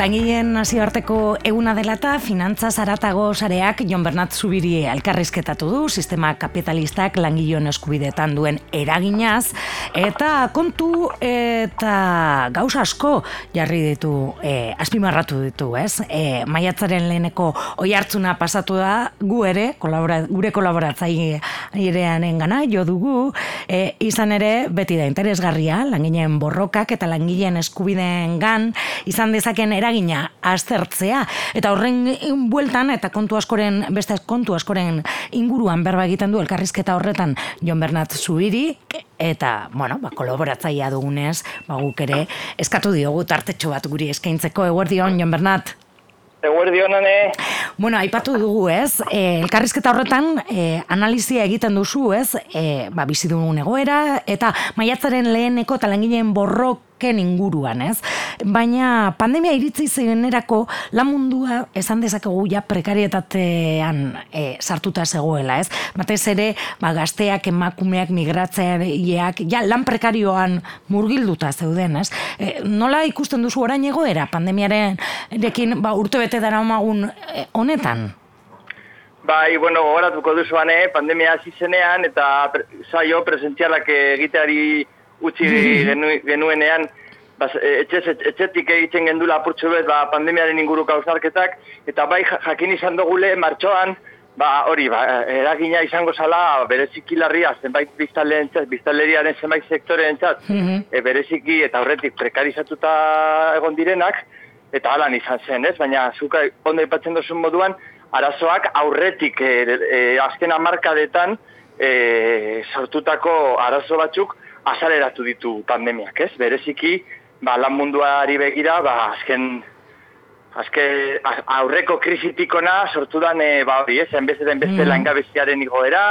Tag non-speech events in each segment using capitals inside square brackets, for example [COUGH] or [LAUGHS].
Langileen nazioarteko eguna dela eta finantza zaratago sareak Jon Bernat Zubiri elkarrizketatu du sistema kapitalistak langileon eskubidetan duen eraginaz eta kontu eta gauza asko jarri ditu e, azpimarratu ditu, ez? E, maiatzaren leheneko oi hartzuna pasatu da gu ere, kolabora, gure kolaboratzailean engana, jo dugu, e, izan ere beti da interesgarria langileen borrokak eta langileen eskubideen gan izan dezaken eragina aztertzea eta horren bueltan eta kontu askoren beste kontu askoren inguruan berba egiten du elkarrizketa horretan Jon Bernat Zuiri eta bueno, ba kolaboratzailea dugunez, ba guk ere eskatu diogu tartetxo bat guri eskaintzeko Eguerdion Jon Bernat. Eguerdion ane. Bueno, aipatu dugu, ez? E, elkarrizketa horretan e, analizia egiten duzu, ez? E, ba, bizi dugun egoera eta maiatzaren leheneko eta langileen borrok ken inguruan, ez? Baina pandemia iritzi zenerako lan mundua esan dezakegu ja prekarietatean e, sartuta zegoela, ez? Batez ere, ba, gazteak, emakumeak, migratzeak, ja, lan prekarioan murgilduta zeuden, ez? E, nola ikusten duzu orain egoera pandemiaren erekin, ba, urte bete dara omagun e, honetan? Bai, bueno, horatuko duzuan, eh? pandemia hasi zenean, eta pre, saio presentzialak egiteari utzi [LAUGHS] genuenean, bas, etxetik egiten gendula apurtxo bet, ba, pandemiaren inguru kauzarketak, eta bai jakin izan dugule martxoan, ba, hori, ba, eragina izango zala bereziki larria, zenbait biztaleriaren zenbait sektore entzat, [LAUGHS] mm e, bereziki eta horretik prekarizatuta egon direnak, eta alan izan zen, ez? Baina, zuka ondo ipatzen duzun moduan, arazoak aurretik e, e, azken amarkadetan e, sortutako arazo batzuk, azaleratu ditu pandemiak, ez? Bereziki, ba, lan munduari begira, ba, azken, azken aurreko krisitikona sortu dan, e, ba, hori, ez? Enbeste den beste mm. langabeziaren igoera,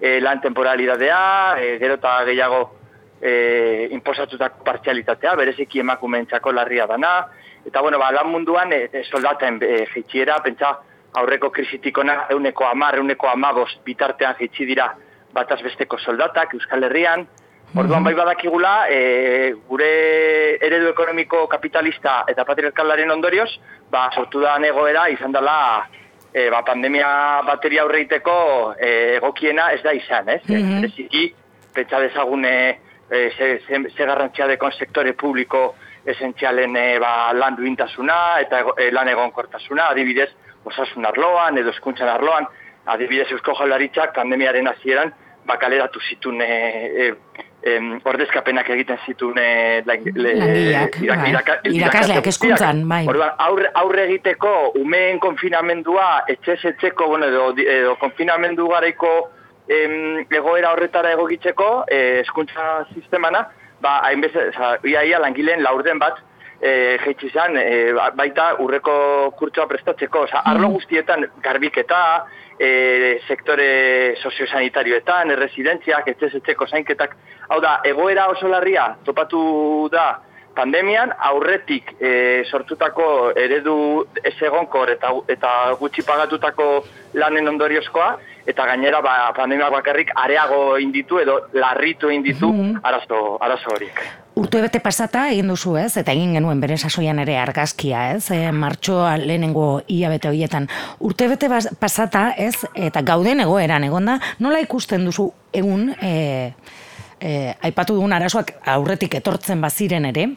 e, lan temporalidadea, e, gero eta gehiago e, imposatutako partzialitatea, bereziki emakumeentzako larria dana, eta, bueno, ba, lan munduan e, e soldaten e, jitxiera, pentsa, aurreko krisitikona euneko amar, euneko amabos bitartean jitsi dira bataz besteko soldatak Euskal Herrian, Orduan bai badakigula, e, gure eredu ekonomiko kapitalista eta patriarkalaren ondorioz, ba, sortu da negoera izan dela e, ba, pandemia bateria aurreiteko e, egokiena ez da izan, ez? Mm -hmm. Eziki, pentsa dezagune e, ze, ze, ze garrantzia dekon sektore publiko esentzialen e, ba, lan duintasuna eta e, lan egonkortasuna, adibidez, osasun arloan edo eskuntzan arloan, adibidez eusko jaularitzak pandemiaren hasieran bakaleratu zitun e, e, em, ordezkapenak egiten zituen e, irakasleak eskuntzan, bai. aurre, aurre egiteko umeen konfinamendua etxez etxeko, bueno, edo, edo konfinamendu garaiko em, egoera horretara egokitzeko e, eskuntza sistemana, ba, hainbez, ia, ia langileen laurden bat, e, jeitsi zen, e, baita urreko kurtsoa prestatzeko, oza, arlo mm. guztietan garbiketa, e, sektore soziosanitarioetan, erresidentziak, etxez etxeko zainketak. Hau da, egoera oso larria topatu da pandemian, aurretik e, sortutako eredu ez egonkor eta, eta gutxi pagatutako lanen ondoriozkoa, eta gainera ba, pandemia bakarrik areago inditu edo larritu inditu mm -hmm. arazo, arazo horiek. Urte bete pasata egin duzu ez, eta egin genuen bere sasoian ere argazkia ez, e, martxoa lehenengo ia bete horietan. Urte bete pasata ez, eta gauden egoeran egonda, nola ikusten duzu egun, e, e, aipatu dugun arazoak aurretik etortzen baziren ere?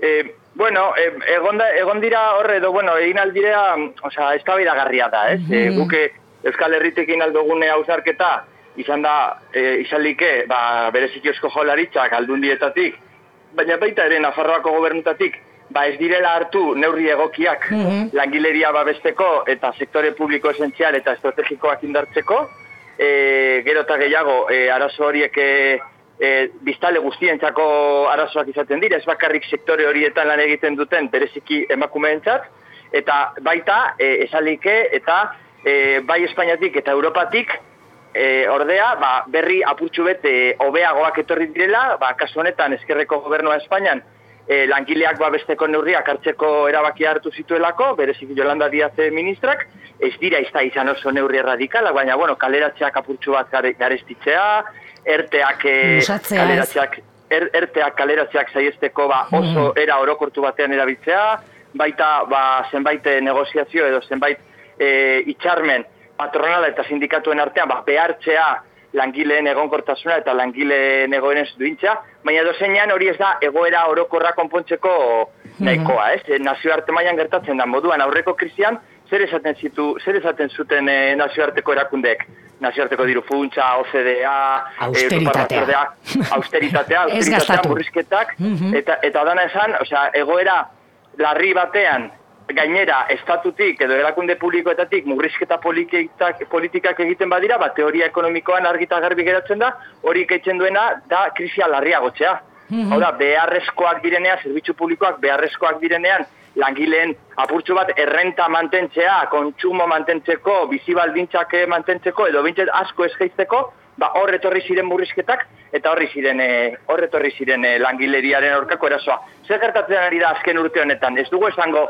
E, bueno, e, egonda, egon dira horre, edo, bueno, egin aldirea, oza, ez da garria da, ez? Mm -hmm. e, guke Euskal Herritekin aldogune hausarketa, izan da, e, izan like, ba, bereziki eusko jolaritzak aldundietatik, baina baita ere Nafarroako gobernutatik, ba ez direla hartu neurri egokiak mm langileria babesteko eta sektore publiko esentzial eta estrategikoak indartzeko, e, gero eta gehiago e, arazo horiek e, e, biztale guztientzako arazoak izaten dira, ez bakarrik sektore horietan lan egiten duten bereziki emakumeentzat, eta baita e, esalike eta e, bai Espainiatik eta Europatik E, ordea, ba, berri apurtxu bete hobeagoak etorri direla, ba, kasu honetan eskerreko gobernua Espainian e, langileak babesteko neurriak hartzeko erabaki hartu zituelako, berezik Jolanda Diaz ministrak, ez dira izta izan oso neurri erradikala, baina bueno, kaleratzeak apurtxu bat garestitzea, erteak e, kaleratzeak er, erteak kaleratzeak zaiesteko ba, oso era orokortu batean erabiltzea, baita ba, zenbait negoziazio edo zenbait e, itxarmen patronala eta sindikatuen artean ba, behartzea langileen egonkortasuna eta langileen egoeren duintza, baina dozeinan hori ez da egoera orokorra konpontzeko nahikoa, ez? Nazioarte mailan gertatzen da moduan aurreko krizian, zer esaten zitu, zer esaten zuten e, nazioarteko erakundeek? Nazioarteko diru funtsa, OCDA, austeritatea, e, austeritatea, [LAUGHS] austeritatea, murrizketak, eta, eta dana esan, osea, egoera larri batean gainera estatutik edo erakunde publikoetatik murrizketa politikak, politikak egiten badira, ba, teoria ekonomikoan argita garbi geratzen da, hori keitzen duena da krisia larriagotzea. Mm Hau da, beharrezkoak direnean, zerbitzu publikoak beharrezkoak direnean, langileen apurtxo bat errenta mantentzea, kontsumo mantentzeko, bizibaldintzak mantentzeko, edo bintzet asko esgeizteko, ba, hor etorri ziren murrizketak, eta horri ziren, e, hor etorri ziren e, langileriaren aurkako erasoa. Zer gertatzen ari da azken urte honetan? Ez dugu esango,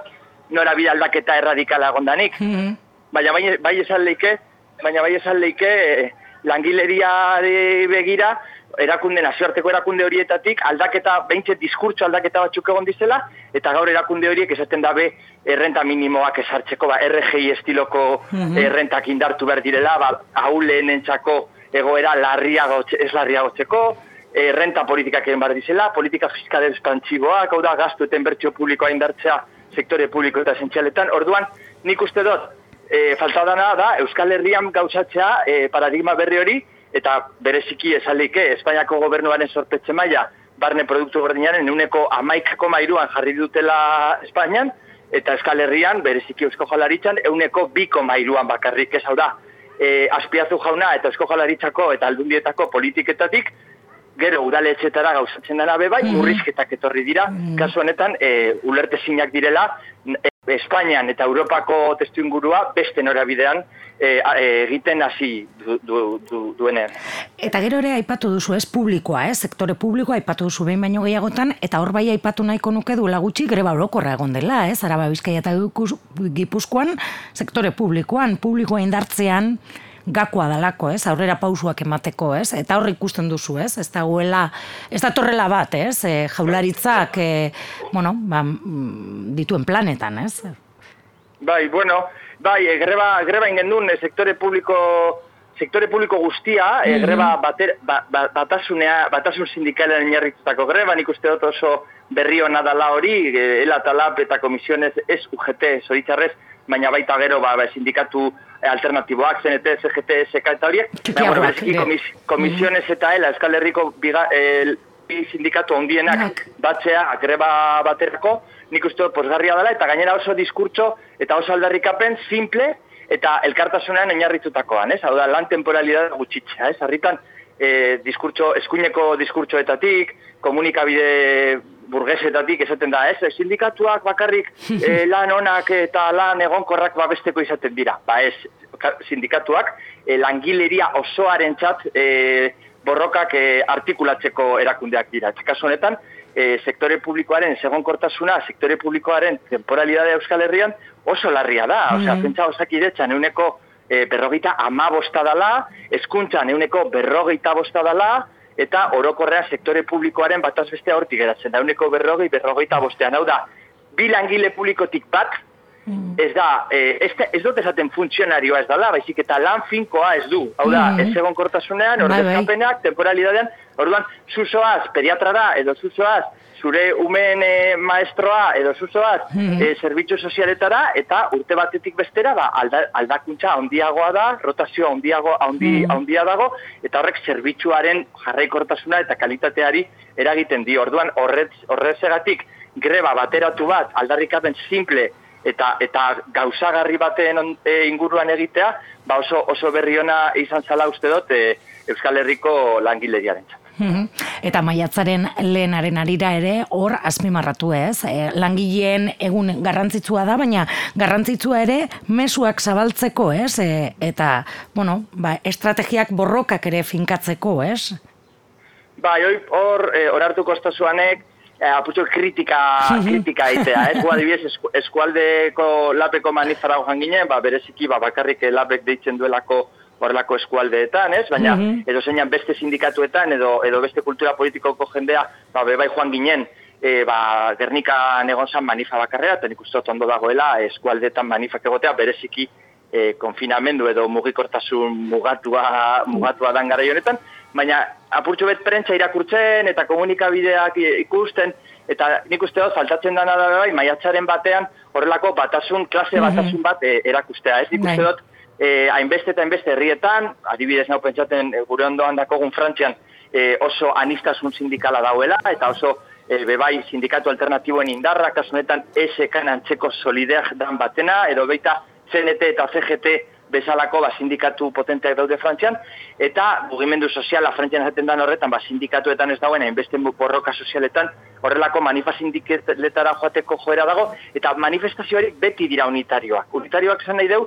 nora aldaketa erradikala gondanik. Mm -hmm. Baina bai, bai esan leike, baina bai esan leike eh, langileria begira, erakunde nazioarteko erakunde horietatik aldaketa, beintze diskurtso aldaketa batzuk egon dizela, eta gaur erakunde horiek esaten dabe errenta minimoak esartzeko, ba, RGI estiloko mm errentak indartu behar direla, ba, hauleen entzako egoera larriago, ez larriagotzeko, errenta politikak egin behar dizela, politika fiskal espantziboak, hau da, gaztu eten bertxio publikoa indartzea, sektore publiko eta zentxaletan. Orduan, nik uste dut, e, falta dana da, Euskal Herrian gauzatzea e, paradigma berri hori, eta bereziki esalike, Espainiako gobernuaren sorpetxe maila, barne produktu gordinaren, uneko amaikako mairuan jarri dutela Espainian, eta Euskal Herrian, bereziki Eusko Jalaritzan, euneko biko mairuan bakarrik. Ez hau da. E, aspiazu jauna eta Eusko Jalaritzako eta aldundietako politiketatik, gero udaletxetara gauzatzen dena bebai, mm. murrizketak etorri dira, mm. Kasu honetan, e, ulerte zinak direla, Espainian eta Europako testu ingurua beste norabidean e, e, egiten hasi du, du, du, duenean. Eta gero ere aipatu duzu ez publikoa, ez? sektore publikoa aipatu duzu behin baino gehiagotan, eta hor bai aipatu nahiko nuke duela gutxi greba orokorra egon dela, ez? Araba Bizkaia eta Gipuzkoan, sektore publikoan, publikoa indartzean, gakoa dalako, ez? Aurrera pausuak emateko, ez? Eta hor ikusten duzu, ez? Ez dagoela, ez da torrela bat, ez? E, jaularitzak, e, bueno, ba, mm, dituen planetan, ez? Bai, bueno, bai, e, greba, greba ingendun, e, sektore publiko sektore publiko guztia, e, greba bater, ba, ba, batasunea, batasun sindikalean inerritutako greba, nik uste dut oso berri hona dala hori, e, ela talap eta komisionez ez UGT, zoritxarrez, baina baita gero ba, ba sindikatu alternatiboak, CNT, CGT, SK eta horiek, baina komis, komisiones eta ela, Euskal Herriko biga, el, sindikatu ondienak batzea, greba baterako, nik uste dut posgarria dela, eta gainera oso diskurtso eta oso aldarrikapen simple eta elkartasunean oinarritutakoan, ez? Hau da, lan temporalidad gutxitzea, ez? Arritan, e, diskurtso, eskuineko diskurtsoetatik, komunikabide burgesetatik esaten da, ez, sindikatuak bakarrik [LAUGHS] e, lan onak eta lan egonkorrak babesteko izaten dira. Ba ez, sindikatuak e, langileria osoaren txat e, borrokak e, artikulatzeko erakundeak dira. Eta honetan, e, sektore publikoaren segonkortasuna, sektore publikoaren temporalidade Euskal Herrian oso larria da. Osea, mm -hmm. pentsa osakidetzan euneko e, berrogeita ama bosta dala, eskuntzan euneko berrogeita bosta dala, eta orokorrean sektore publikoaren bataz bestea hortik geratzen da, euneko berrogei, berrogeita bostean, hau da, bi langile publikotik bat, mm. ez da, e, ez, ez dut esaten funtzionarioa ez dala, baizik eta lan finkoa ez du, hau da, mm. ez egon kortasunean, bai, bai. ordezkapenak, temporalidadean, orduan, zuzoaz, pediatrara, edo zuzoaz, zure umen e, maestroa edo zuzoaz mm -hmm. zerbitzu sozialetara eta urte batetik bestera ba, alda, aldakuntza handiagoa da, rotazioa handiago, handi, mm handia dago eta horrek zerbitzuaren jarraikortasuna eta kalitateari eragiten di. Orduan horrez, horrezegatik greba bateratu bat aldarrikapen simple eta eta gauzagarri baten e, inguruan egitea, ba oso, oso berri ona izan zala uste dut e, Euskal Herriko langileriaren Eta maiatzaren lehenaren arira ere, hor azpimarratu ez, e, langileen egun garrantzitsua da, baina garrantzitsua ere mesuak zabaltzeko ez, e, eta, bueno, ba, estrategiak borrokak ere finkatzeko ez? Ba, hor, e, hor hartu kostazuanek, e, aputxo kritika, kritika itea, ez, gua eskualdeko lapeko manifara hojan ginen, ba, bereziki, ba, bakarrik lapek deitzen duelako horrelako eskualdeetan, ez? Baina Mhm. edo zeinan beste sindikatuetan edo edo beste kultura politikoko jendea, ba bebai joan ginen, e, ba, Gernika egon zan manifa bakarrea, eta nik uste ondo dagoela eskualdeetan manifak egotea bereziki e, konfinamendu edo mugikortasun mugatua, mugatua dan gara honetan, baina apurtxo bet prentza irakurtzen eta komunikabideak ikusten, eta nik uste dut faltatzen dana da bai, maiatzaren batean horrelako batasun, klase batasun bat e, erakustea, ez nik Bai. uste dut eh, hainbeste eta hainbeste herrietan, adibidez nau pentsaten eh, gure ondoan dakogun Frantzian eh, oso anistasun sindikala dauela, eta oso eh, bebai sindikatu alternatiboen indarra, kasu honetan SK antzeko solideak dan batena, edo baita CNT eta CGT bezalako ba, sindikatu potenteak daude Frantzian, eta mugimendu soziala Frantzian jaten dan horretan, ba, sindikatuetan ez dagoen, hainbeste borroka sozialetan, horrelako manifa sindiketara joateko joera dago, eta manifestazioarik beti dira unitarioak. Unitarioak zen nahi deu,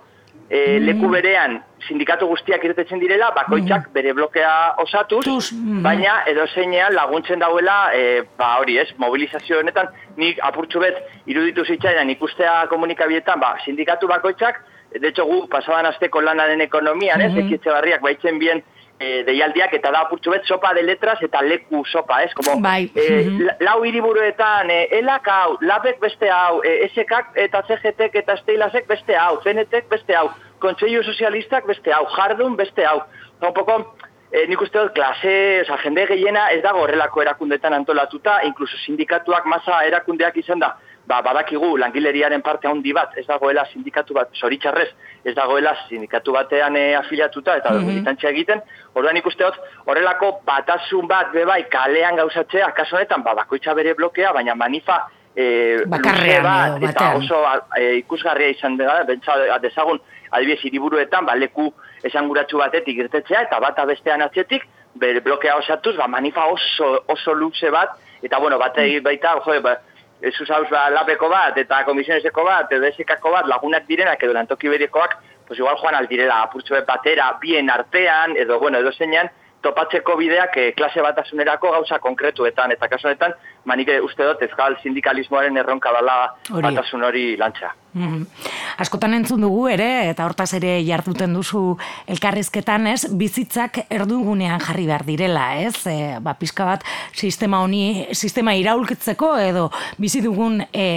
e, leku berean sindikatu guztiak irtetzen direla, bakoitzak bere blokea osatuz, Tuz, mhm. baina edo zeinean laguntzen dauela, e, ba hori ez, mobilizazio honetan, nik apurtxu bet iruditu zitzaidan ikustea komunikabietan, ba, sindikatu bakoitzak, de hecho gu pasaban asteko lanaren ekonomian, ez, ekitze barriak baitzen bien e, deialdiak eta da apurtxu bet sopa de letras eta leku sopa, ez, como, Bai, e, la- lau hiriburuetan, e, elak hau, labek beste hau, e, SKak eta CGTek eta Steilasek beste hau, CNTek beste hau, Kontseilu Sozialistak beste hau, Jardun beste hau. Un poco, e, nik uste dut, klase, oza, jende gehiena ez dago horrelako erakundetan antolatuta, inkluso sindikatuak masa erakundeak izan da, ba, badakigu langileriaren parte handi bat, ez dagoela sindikatu bat, zoritxarrez, ez dagoela sindikatu batean e, afiliatuta eta Mhm. militantzia egiten, orduan ikuste dut, horrelako batasun bat bebai kalean gauzatzea, kaso honetan, ba, bakoitza bere blokea, baina manifa e, Bakarrean bat, edo eta oso e, ikusgarria izan da, bentsa dezagun, adibidez, hiriburuetan, ba, leku esanguratsu batetik irtetzea, eta bata bestean atzetik, bere blokea osatuz, ba, manifa oso, oso luze bat, eta bueno, bate baita, jo, ba, ez usauz ba, lapeko bat, eta komisioneseko bat, edo esekako bat, lagunak direnak, edo lantoki berikoak, pues igual joan aldirela, apurtxo bat batera, bien artean, edo, bueno, edo zeinan, topatzeko bideak eh, klase batasunerako gauza konkretuetan, eta kasu honetan, manik uste dut, ezkal sindikalismoaren erronka dela batasun hori lantza. Mhm. Askotan entzun dugu ere, eta hortaz ere jarduten duzu elkarrizketan, ez, bizitzak erdugunean jarri behar direla, ez? E, ba, pizka bat sistema honi, sistema iraulkitzeko edo bizi dugun e,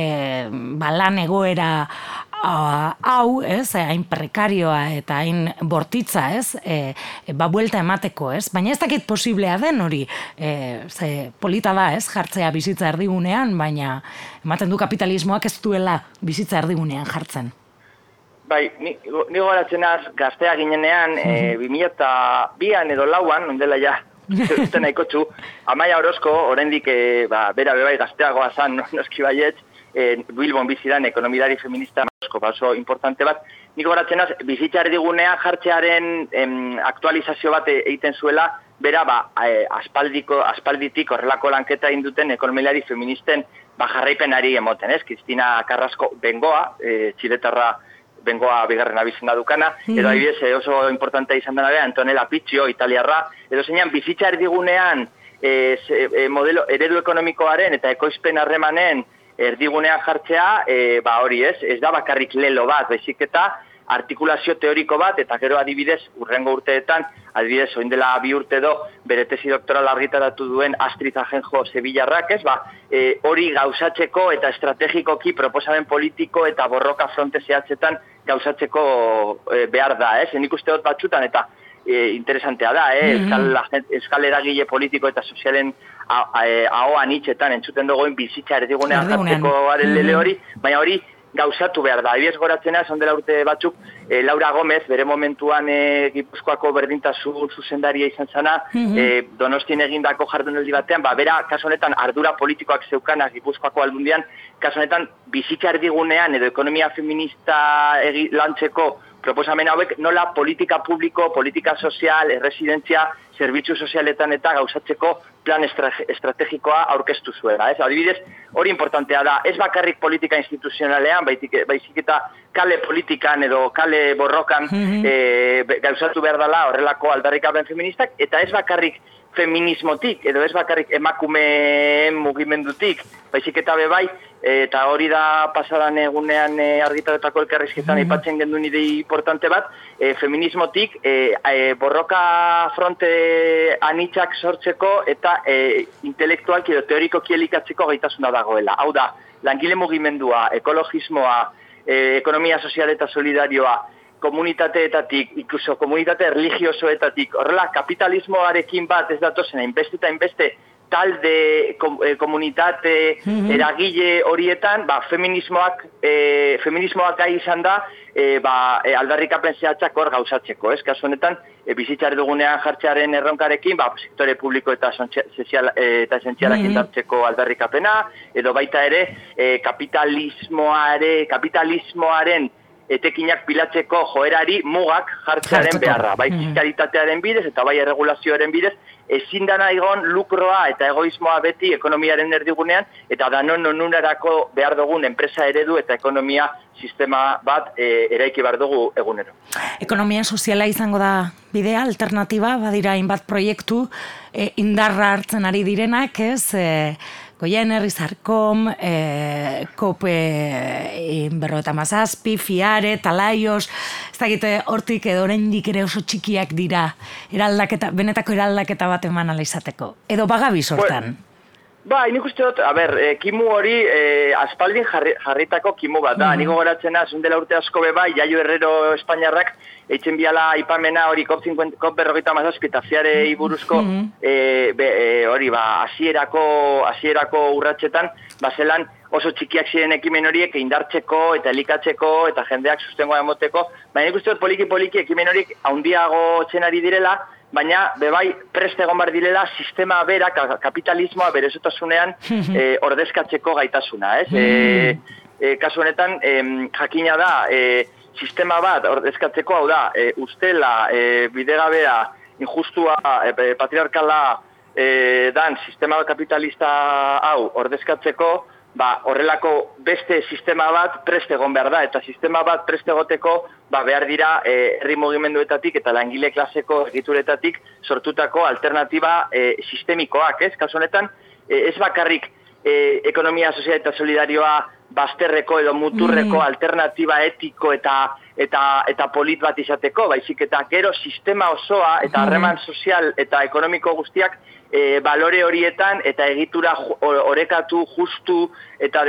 ba, lan egoera hau, ez, hain prekarioa eta hain bortitza, ez, e, ba, buelta emateko, ez? Baina ez dakit posiblea den hori, e, ze polita da, ez, jartzea bizitza erdigunean, baina ematen du kapitalismoak ez duela bizitza erdigunean jartzen. Bai, ni, ni goratzen az, gaztea ginenean, e, 2002an edo lauan, ondela ja, uste nahiko txu, Amaia Orozko, oraindik e, ba, bera bebai gazteagoa zan, no- noski baietz, e, Bilbon bizidan ekonomidari feminista asko, ba, oso importante bat, nik goratzen az, bizitza erdigunean jartzearen em, aktualizazio bat e- egiten zuela, bera ba, e, aspaldiko, aspalditik horrelako lanketa induten ekonomilari feministen ba, jarraipenari emoten, ez? Kristina Carrasco bengoa, e, txiletarra bengoa bigarren abizena dukana, edo adibidez eh, oso importantea izan dena bera, Antonella Pizzio, italiarra, edo zeinan bizitza erdigunean e, e, modelo eredu ekonomikoaren eta ekoizpen harremanen erdigunean jartzea, e, ba hori ez, ez da bakarrik lelo bat, baizik eta artikulazio teoriko bat, eta gero adibidez, urrengo urteetan, adibidez, oin dela bi urte do, bere tesi doktoral argitaratu duen Astrid Ajenjo Sevillarrak, ez, ba, e, hori gauzatzeko eta estrategikoki proposamen politiko eta borroka fronte zehatzetan gauzatzeko e, behar da, ez, nik uste dut batxutan, eta e, interesantea da, eh? Euskal, agen- euskal eragile politiko eta sozialen ahoan hitzetan entzuten dugoen bizitza erdigunean jartzeko garen lele Mhm. hori, baina hori gauzatu behar da. Adibidez goratzena, esan dela urte batzuk, e, Laura Gomez, bere momentuan e, Gipuzkoako berdintasun zuzendaria izan zana, Mhm. e, Donostin egindako jardunaldi batean, ba, bera, kasu honetan, ardura politikoak zeukanak Gipuzkoako aldundian, kasu honetan, bizitza erdigunean edo ekonomia feminista egi, lantzeko proposamen hauek nola politika publiko, politika sozial, erresidentzia, zerbitzu sozialetan eta gauzatzeko plan estra- estrategikoa aurkeztu zuela. Ez? Adibidez, hori importantea da, ez bakarrik politika instituzionalean, baizik, baizik eta kale politikan edo kale borrokan Mhm. e, be- gauzatu behar dela horrelako aldarrikapen feministak, eta ez bakarrik feminismotik, edo ez bakarrik emakumeen mugimendutik, baizik eta bebai, eta hori da pasadan egunean e, argitaretako elkarrizketan mm -hmm. gendu nire importante bat, e, feminismotik e, e, borroka fronte anitzak sortzeko eta e, intelektualki edo teoriko kielikatzeko gaitasuna dagoela. Hau da, langile mugimendua, ekologismoa, e, ekonomia sozial eta solidarioa, komunitateetatik, ikuso komunitate religiosoetatik, horrela kapitalismoarekin bat ez datozen, inbeste eta inbeste talde, eh, komunitate, mm eragile horietan, ba, feminismoak, e, feminismoak gai izan da, e, ba, e, aldarrikapen zehatzak hor gauzatzeko, ez? Kasu honetan, e, bizitzare dugunean jartzearen erronkarekin, ba, sektore publiko eta, sozial, e, eta esentzialak mm -hmm. aldarrikapena, edo baita ere, e, kapitalismoare, kapitalismoaren, etekinak pilatzeko joerari mugak jartzearen beharra. Bai mm-hmm. fiskalitatearen bidez eta bai erregulazioaren bidez, ezin dana igon lukroa eta egoismoa beti ekonomiaren erdigunean, eta danon nonunarako behar dugun enpresa eredu eta ekonomia sistema bat e, eraiki behar dugu egunero. Ekonomia soziala izango da bidea, alternatiba, badira inbat proiektu, e, indarra hartzen ari direnak, ez, e, Goien herrizarkom, e, kope e, berro eta mazazpi, fiare, talaios, ez da gite hortik edo oraindik ere oso txikiak dira, eraldaketa, benetako eraldaketa bat eman izateko. Edo bagabi sortan? Ba, nik uste dut, a ber, e, kimu hori e, aspaldin jarritako kimu bat da. Mm -hmm. Niko goratzena, zundela urte asko beba, Jaio Herrero Espainiarrak, eitzen biala ipamena hori COP, 50, COP berrogeita mazazpi eta fiare iburuzko mm hori, ba, asierako, asierako urratxetan, ba, zelan oso txikiak ziren ekimen horiek indartzeko eta elikatzeko eta jendeak sustengoa emoteko. Baina nik uste dut poliki-poliki ekimen horiek haundiago txenari direla, baina bebai preste egon bar direla sistema bera kapitalismoa berezotasunean [LAUGHS] e, ordezkatzeko gaitasuna, ez? E, e, kasu honetan e, jakina da e, sistema bat ordezkatzeko hau da, e, ustela e, bidegabea injustua e, patriarkala e, dan sistema kapitalista hau ordezkatzeko ba, horrelako beste sistema bat preste egon behar da, eta sistema bat preste egoteko ba, behar dira e, herri mugimenduetatik eta langile klaseko egituretatik sortutako alternatiba e, sistemikoak, ez? Kasu honetan, e, ez bakarrik e, ekonomia, sozial eta solidarioa bazterreko edo muturreko mm. alternatiba etiko eta eta eta polit bat izateko, baizik eta gero sistema osoa eta mm. harreman sozial eta ekonomiko guztiak e, balore horietan eta egitura orekatu justu eta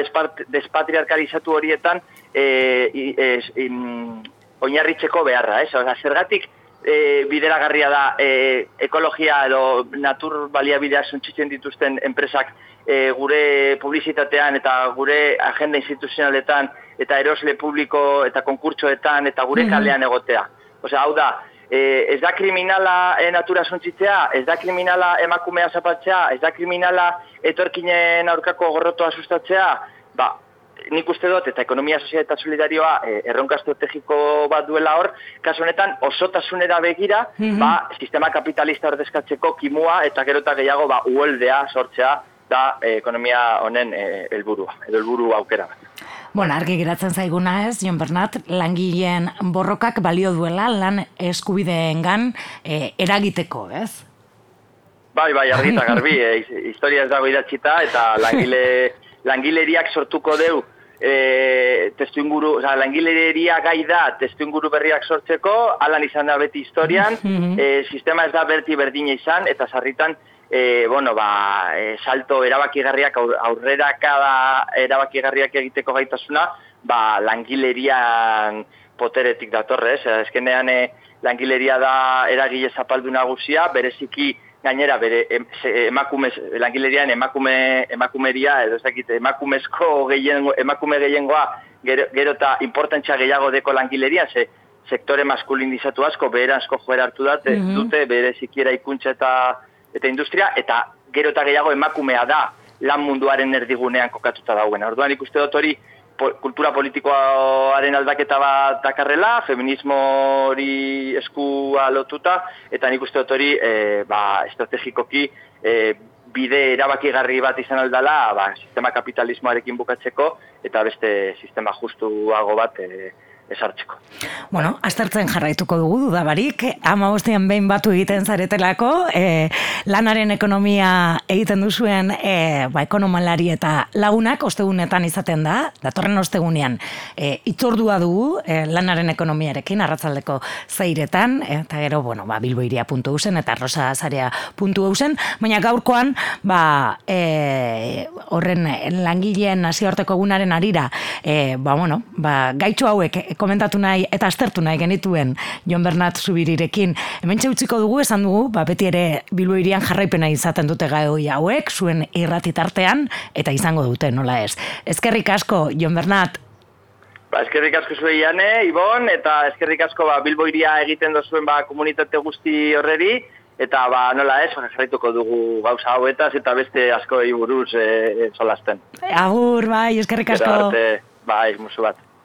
despatriarkalizatu horietan e, e, oinarritzeko beharra, ez? Oza, zergatik e, bideragarria da e, ekologia edo natur baliabidea suntzitzen dituzten enpresak e, gure publizitatean eta gure agenda instituzionaletan eta erosle publiko eta konkurtsoetan eta gure kalean egotea. Osea, hau da, e, ez da kriminala e, natura suntzitzea, ez da kriminala emakumea zapatzea, ez da kriminala etorkinen aurkako gorrotoa sustatzea, ba, nik uste dut, eta ekonomia sozial eta solidarioa e, erronka estrategiko bat duela hor, kasu honetan osotasunera begira, mm ba, sistema kapitalista ordezkatzeko kimua eta gerota gehiago ba, uoldea sortzea da e, ekonomia honen e, helburua, edo helburu aukera bat. Bueno, argi geratzen zaiguna ez, Jon Bernat, langileen borrokak balio duela lan eskubideengan e, eragiteko, ez? Bai, bai, argi eta garbi, [LAUGHS] e, historia ez dago idatzita, eta langile, [LAUGHS] langileriak sortuko deu, e, testu inguru, oza, langileria gai da, testu inguru berriak sortzeko, alan izan da beti historian, [LAUGHS] e, sistema ez da berti berdina izan, eta sarritan, e, bueno, ba, e, salto erabakigarriak aurrera kada erabakigarriak egiteko gaitasuna, ba, langilerian poteretik datorre, ez? Ezkenean e, langileria da eragile zapaldu nagusia, bereziki gainera bere emakume langilerian emakume emakumeria edo ezakit emakumezko gehiengo emakume gehiengoa gero, gero ta importantzia gehiago deko langileria ze sektore maskulinizatu asko beheranzko joera hartu dute, mm dute bere sikiera ikuntza eta eta industria, eta gero eta gehiago emakumea da lan munduaren erdigunean kokatuta dauen. Orduan ikuste dut hori kultura politikoaren aldaketa bat dakarrela, feminismo hori eskua lotuta, eta nik uste dut hori e, ba, estrategikoki e, bide erabakigarri bat izan aldala ba, sistema kapitalismoarekin bukatzeko, eta beste sistema justuago bat e, esartzeko. Bueno, aztertzen jarraituko dugu dudabarik, ama bostean behin batu egiten zaretelako, e, lanaren ekonomia egiten duzuen e, ba, ekonomalari eta lagunak ostegunetan izaten da, datorren ostegunean e, itzordua dugu e, lanaren ekonomiarekin, arratzaldeko zairetan, eta gero, bueno, ba, bilboiria.usen eta rosazarea.usen, baina gaurkoan, ba, e, horren langileen nazioarteko egunaren arira, e, ba, bueno, ba, gaitxo hauek komentatu nahi eta aztertu nahi genituen Jon Bernat Zubirirekin. Hemen utziko dugu, esan dugu, ba, beti ere biluirian jarraipena izaten dute gai hauek, zuen irratitartean, eta izango dute, nola ez. Ezkerrik asko, Jon Bernat, Ba, eskerrik asko zuei jane, Ibon, eta eskerrik asko ba, bilboiria egiten dozuen ba, komunitate guzti horreri, eta ba, nola ez, jarraituko dugu gauza hauetaz, eta beste asko buruz e, e, solasten. Agur, bai, eskerrik asko. bai, musu bat.